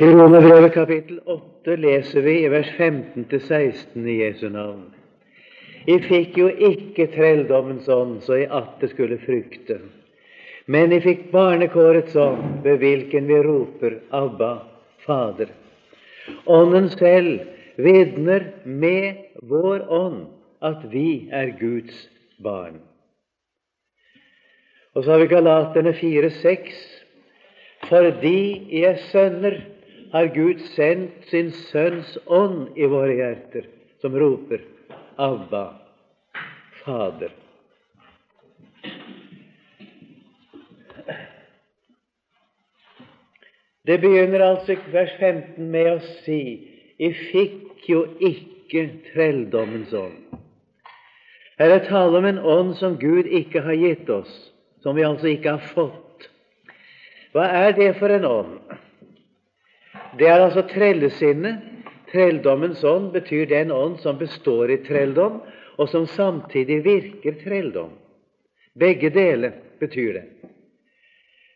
I Romerbrevet kapittel 8 leser vi i vers 15-16 i Jesu navn. I fikk jo ikke trelldommens ånd, så i atter skulle frykte. Men I fikk barnekårets ånd, ved hvilken vi roper Abba, Fader. Ånden selv vitner med vår ånd at vi er Guds barn. Og så har vi Galaterne 4,6. Fordi jeg er sønner, har Gud sendt sin Sønns ånd i våre hjerter, som roper Abba, Fader. Det begynner altså vers 15 med å si I fikk jo ikke trelldommens ånd. Her er tale om en ånd som Gud ikke har gitt oss, som vi altså ikke har fått. Hva er det for en ånd? Det er altså trellesinnet. Trelldommens ånd betyr den ånd som består i trelldom, og som samtidig virker trelldom. Begge deler betyr det.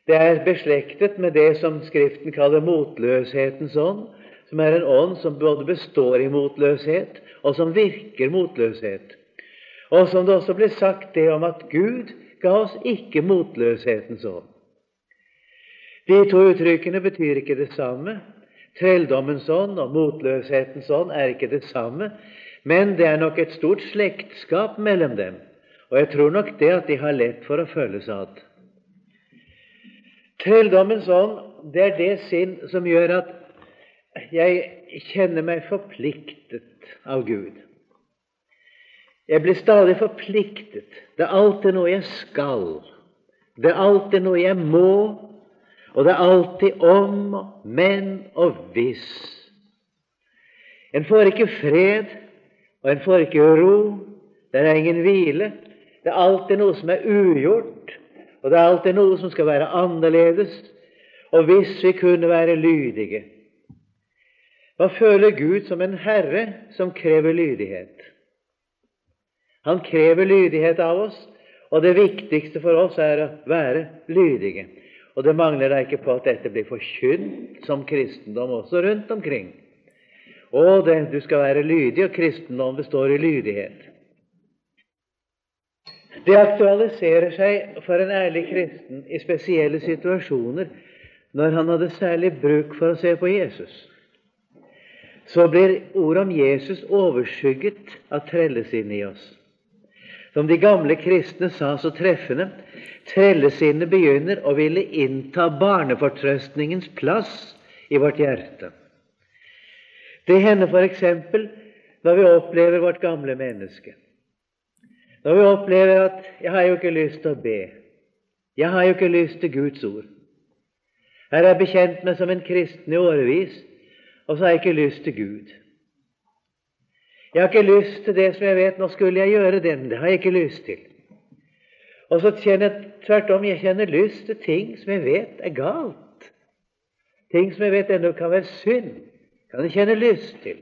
Det er beslektet med det som Skriften kaller motløshetens ånd, som er en ånd som både består i motløshet, og som virker motløshet. Og som det også ble sagt det om at Gud ga oss ikke motløshetens ånd. De to uttrykkene betyr ikke det samme, Trelldommens ånd og motløshetens ånd er ikke det samme, men det er nok et stort slektskap mellom dem, og jeg tror nok det at de har lett for å følges ad. Trelldommens ånd, det er det sinn som gjør at jeg kjenner meg forpliktet av Gud. Jeg blir stadig forpliktet. Det er alltid noe jeg skal. Det er alltid noe jeg må, og det er alltid om, men og hvis. En får ikke fred, og en får ikke ro. Det er ingen hvile. Det er alltid noe som er ugjort, og det er alltid noe som skal være annerledes. Og hvis vi kunne være lydige Hva føler Gud som en herre som krever lydighet? Han krever lydighet av oss, og det viktigste for oss er å være lydige. Og det mangler da ikke på at dette blir forkynt som kristendom også rundt omkring. Og det, du skal være lydig, og kristendom består i lydighet. Det aktualiserer seg for en ærlig kristen i spesielle situasjoner når han hadde særlig bruk for å se på Jesus. Så blir ordet om Jesus overskygget av trellesinnet i oss. Som de gamle kristne sa så treffende Trellesinnet begynner å ville innta barnefortrøstningens plass i vårt hjerte. Det hender f.eks. når vi opplever vårt gamle menneske. Når vi opplever at 'jeg har jo ikke lyst til å be', 'jeg har jo ikke lyst til Guds ord'. Her er jeg bekjent meg som en kristen i årevis, og så har jeg ikke lyst til Gud. Jeg har ikke lyst til det som jeg vet nå skulle jeg gjøre det, det har jeg ikke lyst til. Og så kjenner jeg tvert om jeg kjenner lyst til ting som jeg vet er galt. Ting som jeg vet ennå kan være synd, kan jeg kjenne lyst til.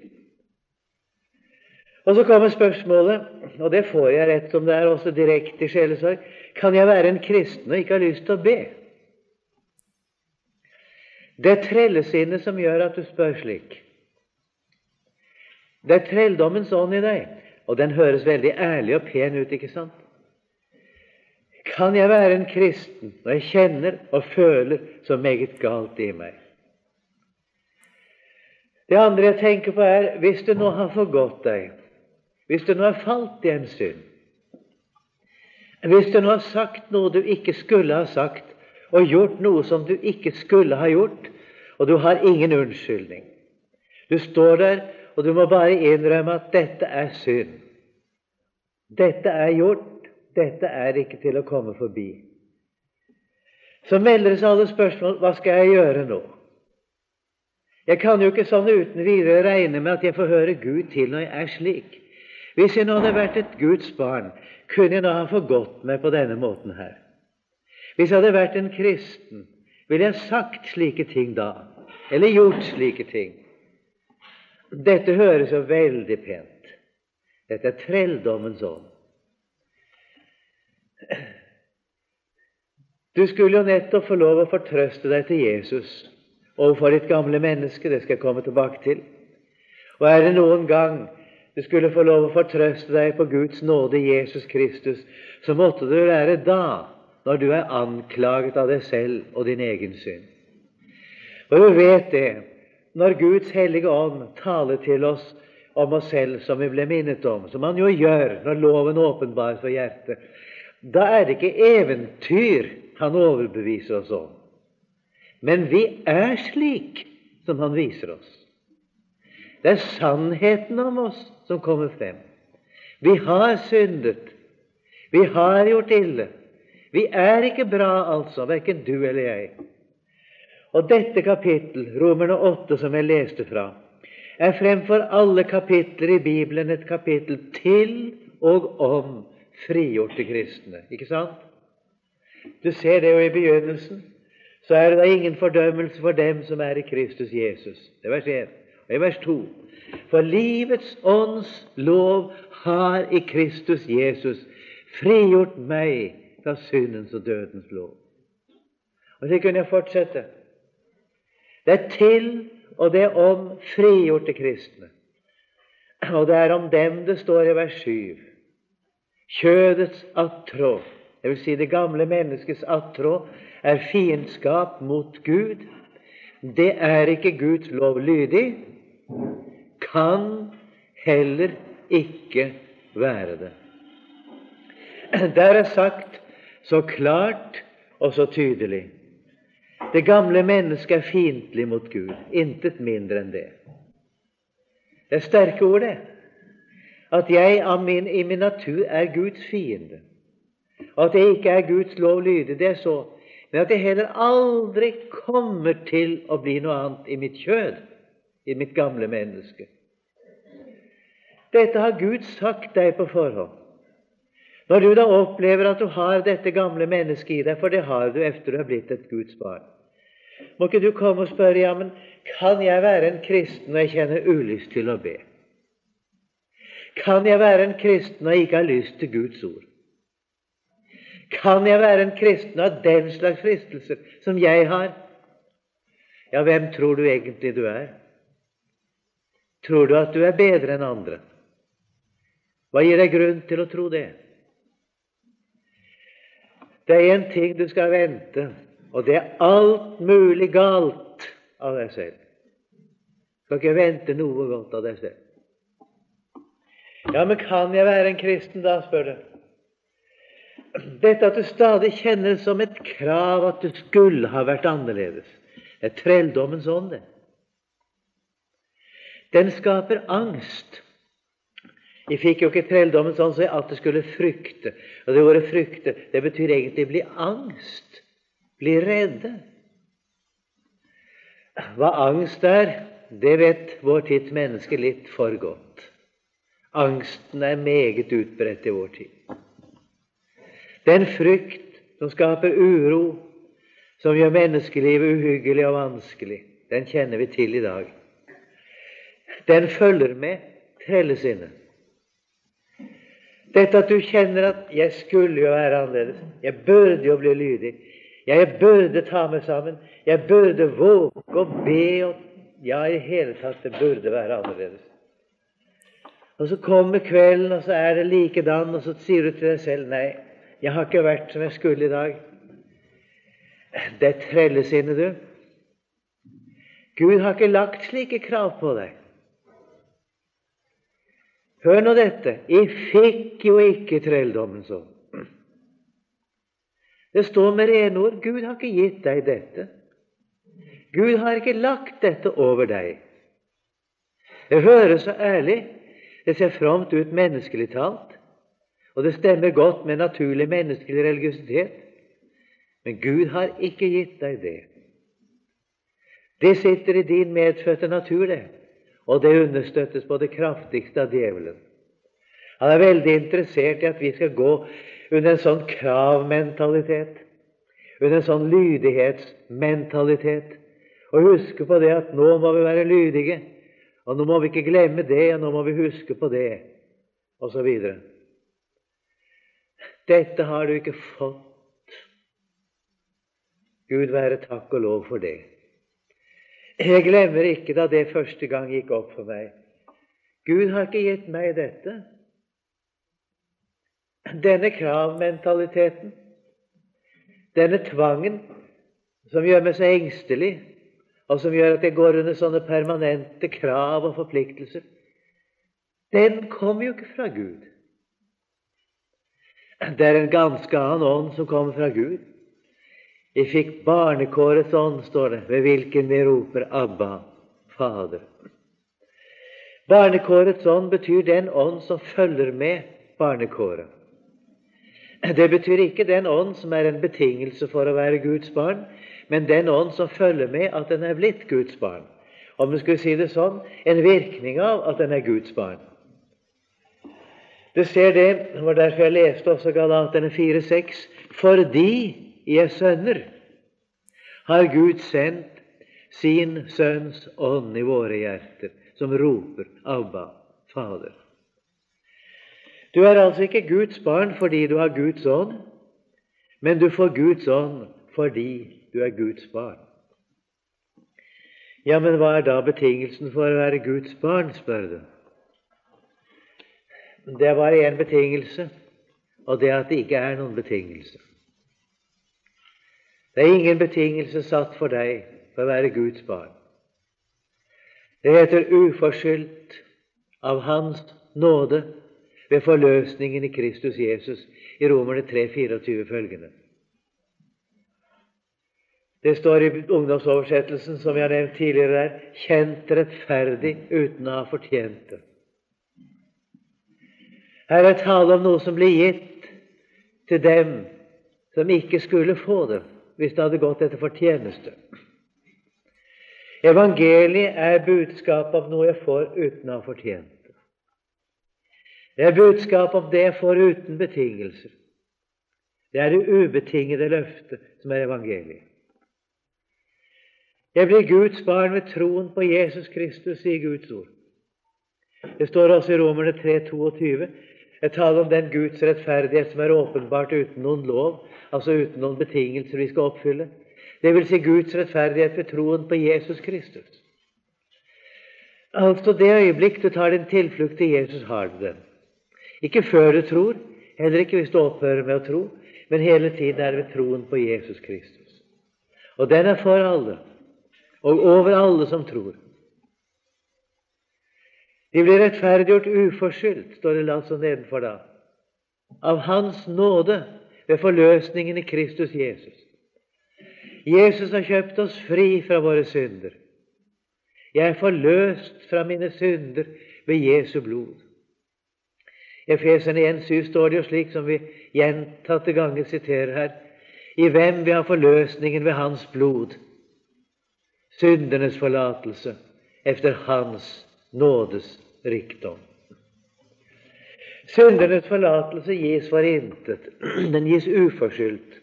Og så kommer spørsmålet, og det får jeg rett om det er også direkte sjelesorg Kan jeg være en kristen og ikke ha lyst til å be? Det er trellesinnet som gjør at du spør slik. Det er trelldommens ånd i deg, og den høres veldig ærlig og pen ut, ikke sant? kan jeg være en kristen når jeg kjenner og føler så meget galt i meg? Det andre jeg tenker på, er hvis du nå har forgått deg, hvis du nå har falt i en synd, hvis du nå har sagt noe du ikke skulle ha sagt, og gjort noe som du ikke skulle ha gjort, og du har ingen unnskyldning Du står der, og du må bare innrømme at dette er synd. Dette er gjort, dette er ikke til å komme forbi. Så melder det seg alle spørsmål hva skal jeg gjøre nå? Jeg kan jo ikke sånn uten videre regne med at jeg får høre Gud til når jeg er slik. Hvis jeg nå hadde vært et Guds barn, kunne jeg nå ha forgått meg på denne måten her. Hvis jeg hadde vært en kristen, ville jeg sagt slike ting da, eller gjort slike ting. Dette høres jo veldig pent. Dette er trelldommens ånd. Du skulle jo nettopp få lov å fortrøste deg til Jesus overfor ditt gamle menneske. Det skal jeg komme tilbake til. Og er det noen gang du skulle få lov å fortrøste deg på Guds nåde i Jesus Kristus, så måtte du være da, når du er anklaget av deg selv og din egen synd. Og du vet det, når Guds hellige ånd taler til oss om oss selv, som vi ble minnet om, som han jo gjør når loven åpenbares for hjertet, da er det ikke eventyr han overbeviser oss om. Men vi er slik som han viser oss. Det er sannheten om oss som kommer frem. Vi har syndet. Vi har gjort ille. Vi er ikke bra, altså, verken du eller jeg. Og dette kapittel, Romerne 8, som jeg leste fra, er fremfor alle kapitler i Bibelen et kapittel til og om frigjorte kristne. Ikke sant? Du ser det jo i begynnelsen. Så er det da ingen fordømmelse for dem som er i Kristus Jesus. Det er vers 1. Og i vers 2 For livets ånds lov har i Kristus Jesus frigjort meg fra syndens og dødens lov. Og så kunne jeg fortsette. Det er til og det er om frigjorte kristne. Og det er om dem det står i vers 7. Kjødets attrå, dvs. Si det gamle menneskets attrå, er fiendskap mot Gud. Det er ikke Guds lov lydig, kan heller ikke være det. Der er sagt så klart og så tydelig det gamle mennesket er fiendtlig mot Gud. Intet mindre enn det. Det er sterke ord, det. At jeg min, i min natur er Guds fiende. Og at jeg ikke er Guds lov lydig, det er så. Men at jeg heller aldri kommer til å bli noe annet i mitt kjød, i mitt gamle menneske. Dette har Gud sagt deg på forhånd. Når du da opplever at du har dette gamle mennesket i deg, for det har du efter du har blitt et Guds barn, må ikke du komme og spørre ja, men kan jeg være en kristen når jeg kjenner ulyst til å be? Kan jeg være en kristen når jeg ikke har lyst til Guds ord? Kan jeg være en kristen av den slags fristelser som jeg har? Ja, hvem tror du egentlig du er? Tror du at du er bedre enn andre? Hva gir deg grunn til å tro det? Det er én ting du skal vente og det er alt mulig galt av deg selv. Du skal ikke vente noe godt av deg selv. Ja, men kan jeg være en kristen da, spør du. Dette at du stadig kjenner som et krav at du skulle ha vært annerledes, er trelldommens ånd, det. Den skaper angst. De fikk jo ikke trelldommens sånn så at de skulle frykte. Og det ordet 'frykte' det betyr egentlig bli angst bli redde. Hva angst er, det vet vår tids menneske litt for godt. Angsten er meget utbredt i vår tid. Den frykt som skaper uro, som gjør menneskelivet uhyggelig og vanskelig, den kjenner vi til i dag. Den følger med trellesinnet. Dette at du kjenner at 'jeg skulle jo være annerledes', 'jeg burde jo bli lydig', jeg burde ta meg sammen. Jeg burde våge å be. Og, ja, i hele tatt, det burde være annerledes. Og så kommer kvelden, og så er det likedan, og så sier du til deg selv Nei, jeg har ikke vært som jeg skulle i dag. Det er trellesinnet, du. Gud har ikke lagt slike krav på deg. Hør nå dette. Jeg fikk jo ikke trelldommen så. Det står med rene ord Gud har ikke gitt deg dette. Gud har ikke lagt dette over deg. Det høres så ærlig, det ser fromt ut menneskelig talt, og det stemmer godt med naturlig menneskelig religiøsitet. Men Gud har ikke gitt deg det. Det sitter i din medfødte natur, det, og det understøttes på det kraftigste av djevelen. Han er veldig interessert i at vi skal gå under en sånn kravmentalitet, under en sånn lydighetsmentalitet. Og huske på det at nå må vi være lydige, og nå må vi ikke glemme det, og nå må vi huske på det, osv. Dette har du ikke fått. Gud være takk og lov for det. Jeg glemmer ikke da det første gang gikk opp for meg. Gud har ikke gitt meg dette. Denne kravmentaliteten, denne tvangen som gjør meg så engstelig, og som gjør at jeg går under sånne permanente krav og forpliktelser, den kommer jo ikke fra Gud. Det er en ganske annen ånd som kommer fra Gud. Vi fikk barnekårets ånd, står det, ved hvilken vi roper Abba, Fader. Barnekårets ånd betyr den ånd som følger med barnekåret. Det betyr ikke den ånd som er en betingelse for å være Guds barn, men den ånd som følger med at den er blitt Guds barn. Om vi skulle si det sånn en virkning av at den er Guds barn. Du ser det, det var derfor jeg leste også Galaterne 4,6. Fordi Er sønner, har Gud sendt sin Sønns ånd i våre hjerter, som roper Abba, Fader. Du er altså ikke Guds barn fordi du har Guds ånd, men du får Guds ånd fordi du er Guds barn. Ja, men hva er da betingelsen for å være Guds barn, spør du. Det er bare én betingelse, og det er at det ikke er noen betingelse. Det er ingen betingelse satt for deg for å være Guds barn. Det heter uforskyldt av Hans nåde ved forløsningen i Kristus Jesus i Romerne 3, 24 følgende. Det står i ungdomsoversettelsen, som jeg har nevnt tidligere der, 'kjent rettferdig uten å ha fortjent det'. Her er tale om noe som blir gitt til dem som ikke skulle få det hvis det hadde gått etter fortjeneste. Evangeliet er budskap om noe jeg får uten å ha fortjent det. Det er budskap om det jeg får uten betingelser. Det er det ubetingede løftet som er evangeliet. Jeg blir Guds barn ved troen på Jesus Kristus, sier Guds ord. Det står også i Romerne 3, 22 jeg taler om den Guds rettferdighet som er åpenbart uten noen lov, altså uten noen betingelser vi skal oppfylle. Det vil si Guds rettferdighet ved troen på Jesus Kristus. Altså det øyeblikk du tar din tilflukt til Jesus, har du den. Ikke før du tror, heller ikke hvis du opphører med å tro, men hele tiden er det ved troen på Jesus Kristus. Og den er for alle, og over alle som tror. De blir rettferdiggjort uforskyldt, står det altså nedenfor da, av Hans nåde ved forløsningen i Kristus Jesus. Jesus har kjøpt oss fri fra våre synder. Jeg er forløst fra mine synder ved Jesu blod. I Efeserne 1,7 står det jo slik som vi gjentatte ganger siterer her, i hvem vi har forløsningen ved Hans blod, syndernes forlatelse efter Hans nådes rikdom. Syndernes forlatelse gis for intet. Den gis uforskyldt.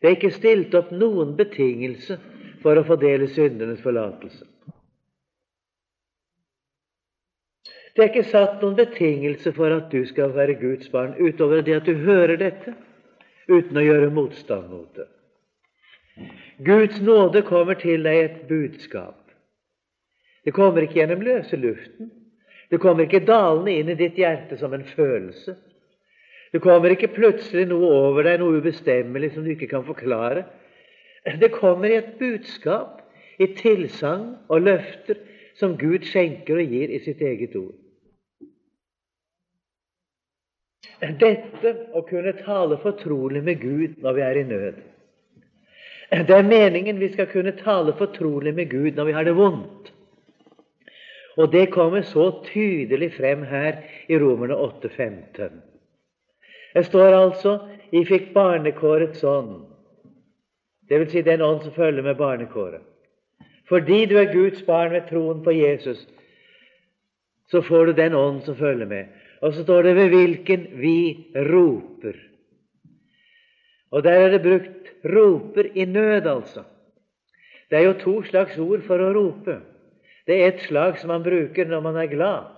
Det er ikke stilt opp noen betingelse for å fordele syndernes forlatelse. Det er ikke satt noen betingelse for at du skal være Guds barn, utover det at du hører dette uten å gjøre motstand mot det. Guds nåde kommer til deg et budskap. Det kommer ikke gjennom løse luften. Det kommer ikke dalende inn i ditt hjerte som en følelse. Det kommer ikke plutselig noe over deg, noe ubestemmelig som du ikke kan forklare. Det kommer i et budskap, i tilsagn og løfter som Gud skjenker og gir i sitt eget ord. Dette å kunne tale fortrolig med Gud når vi er i nød. Det er meningen vi skal kunne tale fortrolig med Gud når vi har det vondt. Og det kommer så tydelig frem her i Romerne 8,15. Det står altså 'I fikk barnekårets ånd', dvs. Si den ånd som følger med barnekåret. Fordi du er Guds barn ved troen på Jesus, så får du den ånd som følger med. Og så står det 'ved hvilken vi roper'. Og der er det brukt 'roper' i nød, altså. Det er jo to slags ord for å rope. Det er et slag som man bruker når man er glad.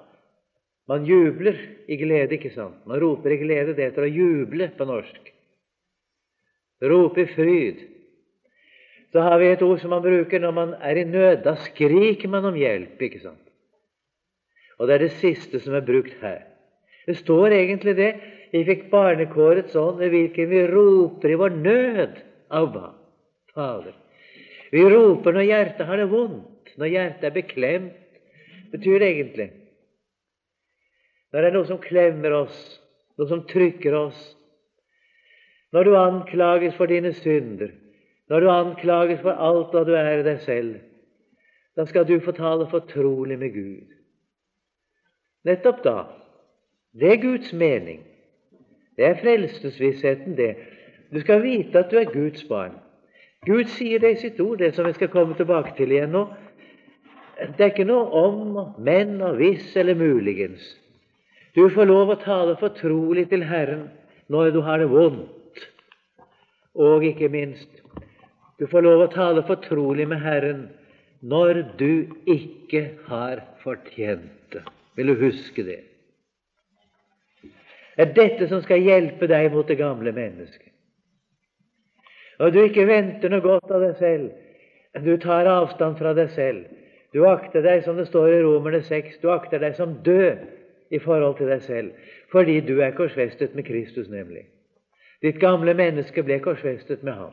Man jubler i glede, ikke sant? Man roper i glede. Det heter å juble på norsk. Rope i fryd. så har vi et ord som man bruker når man er i nød. Da skriker man om hjelp. ikke sant? Og det er det siste som er brukt her. Det står egentlig det. Vi fikk barnekårets ånd ved hvilken vi roper i vår nød. Abba, Fader. Vi roper når hjertet har det vondt, når hjertet er beklemt. betyr det egentlig. Når det er noe som klemmer oss, noe som trykker oss. Når du anklages for dine synder, når du anklages for alt hva du er i deg selv, da skal du få tale fortrolig med Gud. Nettopp da. Det er Guds mening. Det er frelsesvissheten, det. Du skal vite at du er Guds barn. Gud sier det i sitt ord, det som vi skal komme tilbake til igjen nå. Det er ikke noe om men og hvis eller muligens. Du får lov å tale fortrolig til Herren når du har det vondt. Og ikke minst, du får lov å tale fortrolig med Herren når du ikke har fortjent det. Vil du huske det? Det er dette som skal hjelpe deg mot det gamle mennesket. Og du ikke venter noe godt av deg selv. Du tar avstand fra deg selv. Du akter deg, som det står i Romerne 6, du akter deg som død i forhold til deg selv, fordi du er korsfestet med Kristus, nemlig. Ditt gamle menneske ble korsfestet med ham.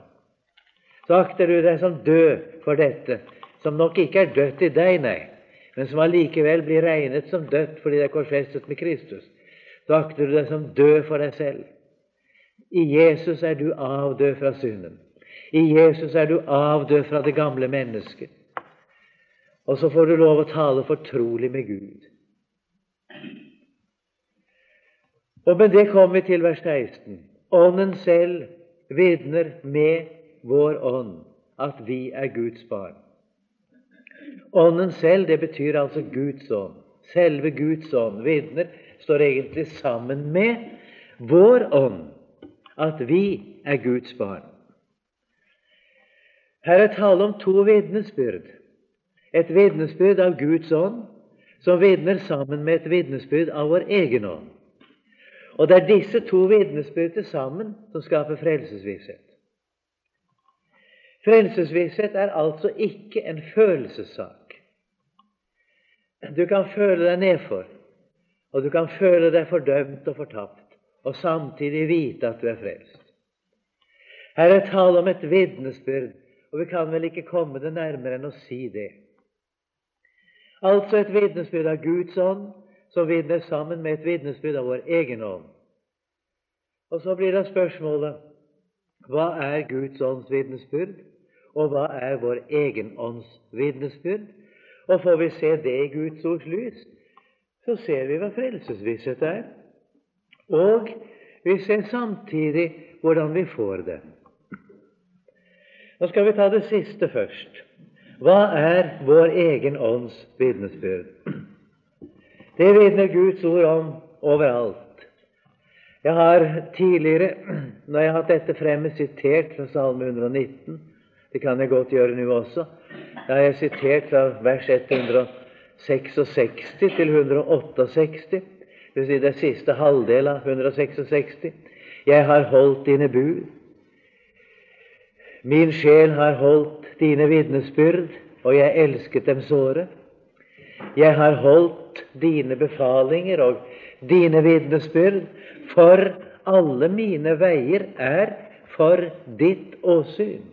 Så akter du deg som død for dette, som nok ikke er dødt i deg, nei, men som allikevel blir regnet som dødt fordi det er korsfestet med Kristus. Så akter du deg som død for deg selv. I Jesus er du avdød fra synden. I Jesus er du avdød fra det gamle mennesket. Og så får du lov å tale fortrolig med Gud. Og med det kommer vi til vers 16. Ånden selv vitner med vår ånd at vi er Guds barn. Ånden selv, det betyr altså Guds ånd. Selve Guds ånd vitner står egentlig sammen med vår ånd at vi er Guds barn. Her er tale om to vitnesbyrd. Et vitnesbyrd av Guds ånd, som vitner sammen med et vitnesbyrd av vår egen ånd. Og det er disse to vitnesbyrd sammen som skaper frelsesvisshet. Frelsesvisshet er altså ikke en følelsessak. Du kan føle deg nedfor, og du kan føle deg fordømt og fortapt og samtidig vite at du er frelst. Her er tale om et vitnesbyrd, og vi kan vel ikke komme det nærmere enn å si det. Altså et vitnesbyrd av Guds ånd, som vitner sammen med et vitnesbyrd av vår egen ånd. Og så blir det spørsmålet hva er Guds ånds vitnesbyrd, og hva er vår egen ånds vitnesbyrd? Og får vi se det i Guds ords lys, så ser vi hva frelsesvisshet er. Og vi ser samtidig hvordan vi får det. Nå skal vi ta det siste først. Hva er vår egen ånds vitnesbyrd? Det vitner Guds ord om overalt. Jeg har tidligere, når jeg har hatt dette fremme, sitert fra Salme 119. Det kan jeg godt gjøre nå også. Da har jeg sitert fra vers 166 til 168 det si den siste halvdel av 166. Jeg har holdt dine bud. Min sjel har holdt dine vitnesbyrd, og jeg elsket dem såre. Jeg har holdt dine befalinger og dine vitnesbyrd, for alle mine veier er for ditt åsyn.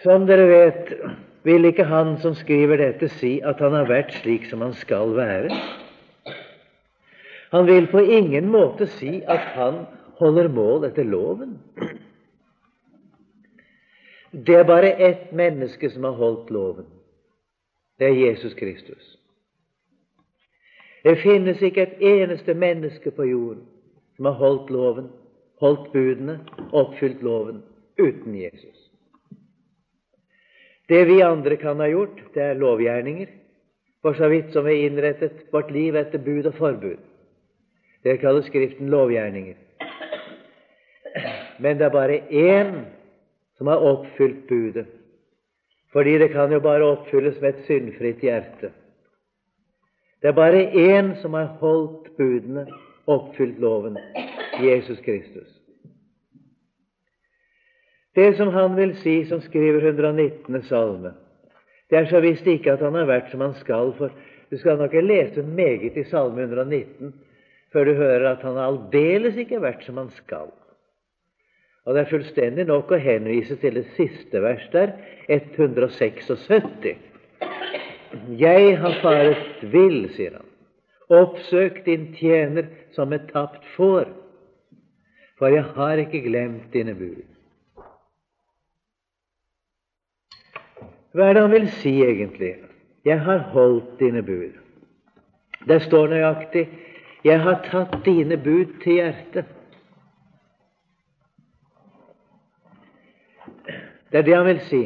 Som dere vet, vil ikke han som skriver dette, si at han har vært slik som han skal være. Han vil på ingen måte si at han holder mål etter loven. Det er bare ett menneske som har holdt loven. Det er Jesus Kristus. Det finnes ikke et eneste menneske på jorden som har holdt loven, holdt budene, oppfylt loven, uten Jesus. Det vi andre kan ha gjort, det er lovgjerninger, for så vidt som vi innrettet vårt liv etter bud og forbud. Det kalles Skriften lovgjerninger. Men det er bare én som har oppfylt budet, fordi det kan jo bare oppfylles med et syndfritt hjerte. Det er bare én som har holdt budene, oppfylt loven Jesus Kristus. Det som han vil si, som skriver 119. salme, det er så visst ikke at han har vært som han skal, for du skal nok ikke lese meget i Salme 119 før du hører at han aldeles ikke har vært som han skal. Og det er fullstendig nok å henvise til det siste vers der, 176. Jeg har faret vill, sier han, oppsøkt din tjener som et tapt får, for jeg har ikke glemt dine bud. Hva er det han vil si egentlig? Jeg har holdt dine bud. Det står nøyaktig jeg har tatt dine bud til hjertet. Det er det han vil si.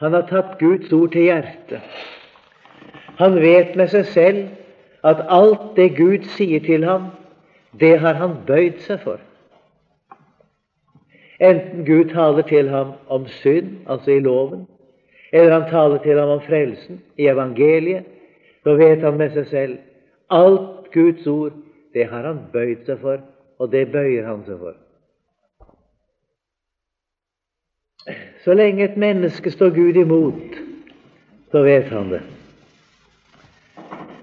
Han har tatt Guds ord til hjertet. Han vet med seg selv at alt det Gud sier til ham, det har han bøyd seg for. Enten Gud taler til ham om synd, altså i loven, eller han taler til ham om frelsen i evangeliet, så vet han med seg selv alt Guds ord, det har han bøyd seg for, og det bøyer han seg for. Så lenge et menneske står Gud imot, så vet han det.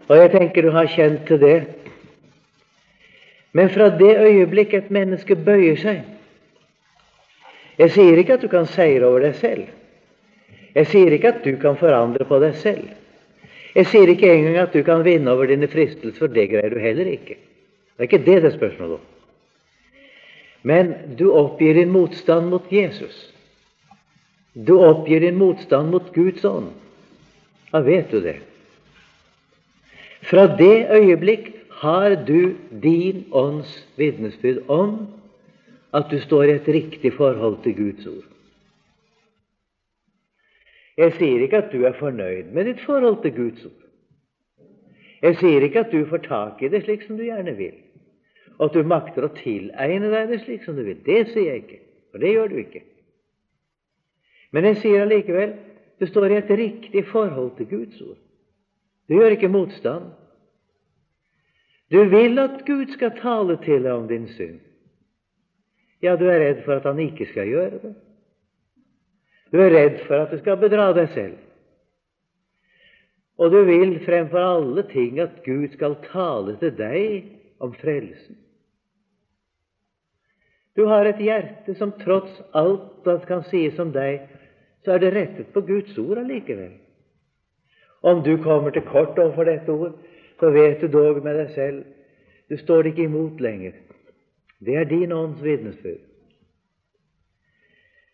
Og jeg tenker du har kjent til det. Men fra det øyeblikk et menneske bøyer seg Jeg sier ikke at du kan seire over deg selv. Jeg sier ikke at du kan forandre på deg selv. Jeg sier ikke engang at du kan vinne over dine fristelser, for det greier du heller ikke. Det er ikke det det er spørsmål om. Men du oppgir din motstand mot Jesus. Du oppgir din motstand mot Guds ånd. Da vet du det. Fra det øyeblikk har du din ånds vitnesbyrd om at du står i et riktig forhold til Guds ord. Jeg sier ikke at du er fornøyd med ditt forhold til Guds ord. Jeg sier ikke at du får tak i det slik som du gjerne vil, og at du makter å tilegne deg det slik som du vil. Det sier jeg ikke, for det gjør du ikke. Men jeg sier allikevel du står i et riktig forhold til Guds ord. Du gjør ikke motstand. Du vil at Gud skal tale til deg om din synd. Ja, du er redd for at Han ikke skal gjøre det. Du er redd for at du skal bedra deg selv. Og du vil fremfor alle ting at Gud skal tale til deg om frelsen. Du har et hjerte som tross alt det kan sies om deg, så er det rettet på Guds ord allikevel. Om du kommer til kort overfor dette ord, så vet du dog med deg selv du står ikke imot lenger. Det er din ånds vitnesbyrd.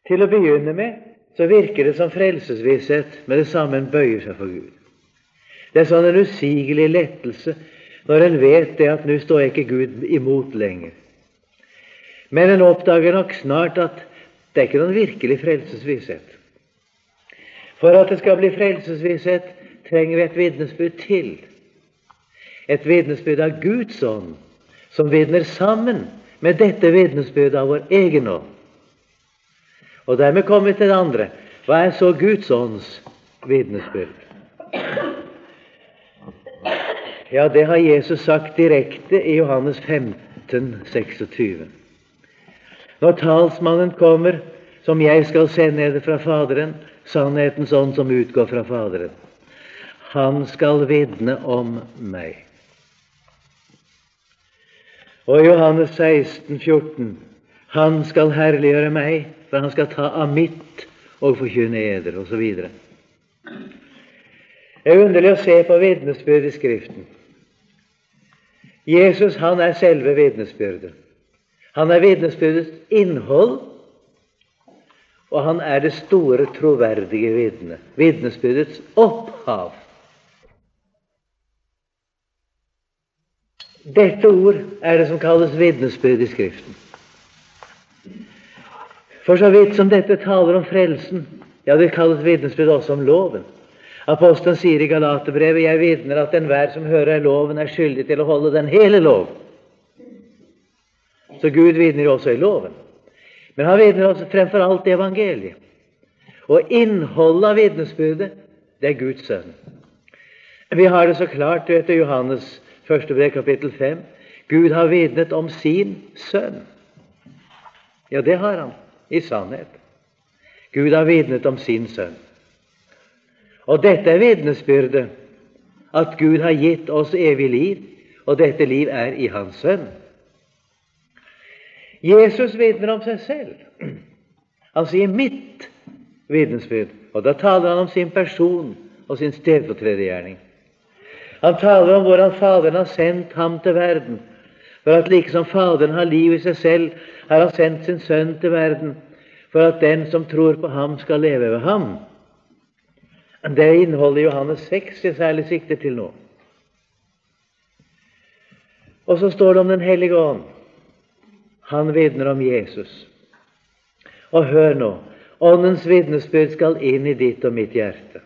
Til å begynne med så virker det som frelsesvisshet med det samme en bøyer seg for Gud. Det er sånn en usigelig lettelse når en vet det at nå står ikke Gud imot lenger. Men en oppdager nok snart at det er ikke noen virkelig frelsesvisshet. For at det skal bli frelsesvisshet, trenger vi et vitnesbyrd til. Et vitnesbyrd av Guds ånd, som vitner sammen med dette vitnesbyrdet av vår egen ånd. Og dermed kommer vi til det andre. Hva er så Guds ånds vitnesbyrd? Ja, det har Jesus sagt direkte i Johannes 15, 26. Når talsmannen kommer, som jeg skal sende dere fra Faderen, sannhetens ånd som utgår fra Faderen, han skal vitne om meg. Og Johannes 16, 14, han skal herliggjøre meg, for han skal ta av mitt og forkynne eder, osv. Det er underlig å se på vitnesbyrd i Skriften. Jesus han er selve vitnesbyrdet. Han er vitnesbyrdets innhold, og han er det store, troverdige vitnet. Vitnesbyrdets opphav. Dette ord er det som kalles vitnesbyrd i Skriften. For så vidt som dette taler om frelsen, ja, det kalles vitnesbyrd også om loven. Apostelen sier i Galaterbrevet jeg vitner at enhver som hører loven, er skyldig til å holde den hele lov. Så Gud vitner også i loven. Men han vitner også fremfor alt evangeliet. Og innholdet av vitnesbyrdet, det er Guds sønn. Vi har det så klart etter Johannes 1. brev, kapittel 5. Gud har vitnet om sin sønn. Ja, det har han i sannhet. Gud har vitnet om sin sønn. Og dette er vitnesbyrdet at Gud har gitt oss evig liv, og dette liv er i Hans sønn. Jesus vitner om seg selv. Han sier 'mitt vitensbyrd', og da taler han om sin person og sin stedfortredergjerning. Han taler om hvordan Faderen har sendt ham til verden, for at like som Faderen har liv i seg selv, har han sendt sin Sønn til verden, for at den som tror på ham, skal leve ved ham. Det innholdet Johannes 6 jeg særlig sikter til nå. Og så står det om Den hellige ånd. Han vitner om Jesus. Og hør nå Åndens vitnesbyrd skal inn i ditt og mitt hjerte.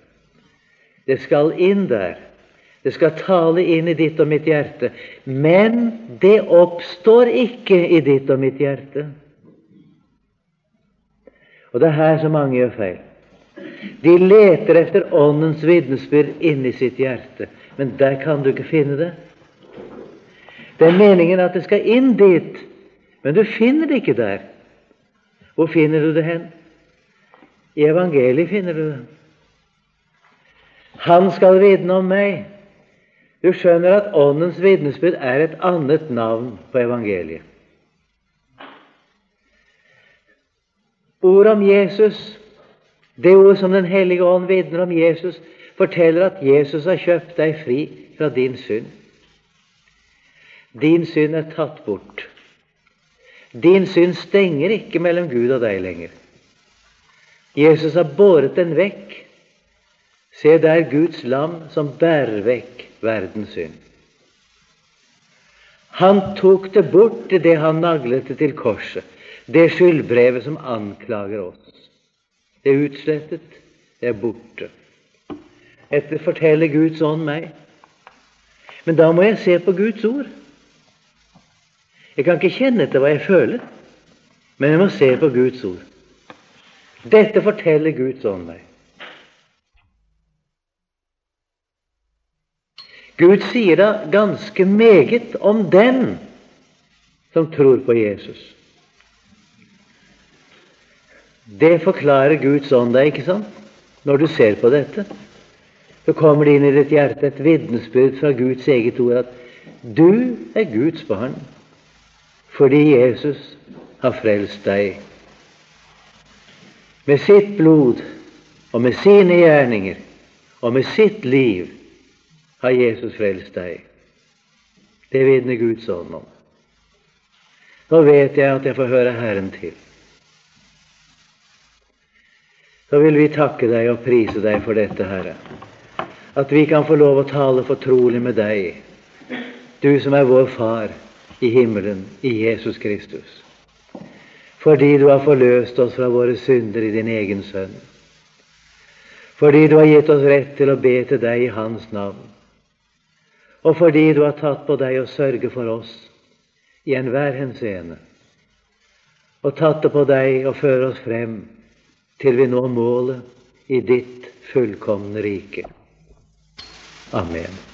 Det skal inn der. Det skal tale inn i ditt og mitt hjerte. Men det oppstår ikke i ditt og mitt hjerte. Og det er her så mange gjør feil. De leter etter Åndens vitnesbyrd inni sitt hjerte, men der kan du ikke finne det. Det er meningen at det skal inn dit, men du finner det ikke der. Hvor finner du det hen? I evangeliet finner du det. Han skal vitne om meg. Du skjønner at Åndens vitnesbyrd er et annet navn på evangeliet. Ordet om Jesus, det ord som Den hellige ånd vitner om Jesus, forteller at Jesus har kjøpt deg fri fra din synd. Din synd er tatt bort. Din synd stenger ikke mellom Gud og deg lenger. Jesus har båret den vekk. Se, det er Guds lam som bærer vekk verdens synd. Han tok det bort, det han naglet til korset, det skyldbrevet som anklager oss. Det er utslettet, det er borte. Dette forteller Guds ånd meg. Men da må jeg se på Guds ord. Jeg kan ikke kjenne etter hva jeg føler, men jeg må se på Guds ord. Dette forteller Guds ånd meg. Gud sier da ganske meget om den som tror på Jesus. Det forklarer Guds ånd deg, ikke sant? Når du ser på dette, så kommer det inn i ditt hjerte et vitnesbyrd fra Guds eget ord at du er Guds barn fordi Jesus har frelst deg. Med sitt blod og med sine gjerninger og med sitt liv har Jesus frelst deg. Det vitner Guds ånd om. Nå vet jeg at jeg får høre Herren til. Så vil vi takke deg og prise deg for dette, Herre. At vi kan få lov å tale fortrolig med deg, du som er vår Far i himmelen, i Jesus Kristus. Fordi du har forløst oss fra våre synder i din egen Sønn. Fordi du har gitt oss rett til å be til deg i Hans navn og fordi du har tatt på deg å sørge for oss i enhver henseende, og tatt det på deg å føre oss frem til vi når målet i ditt fullkomne rike. Amen.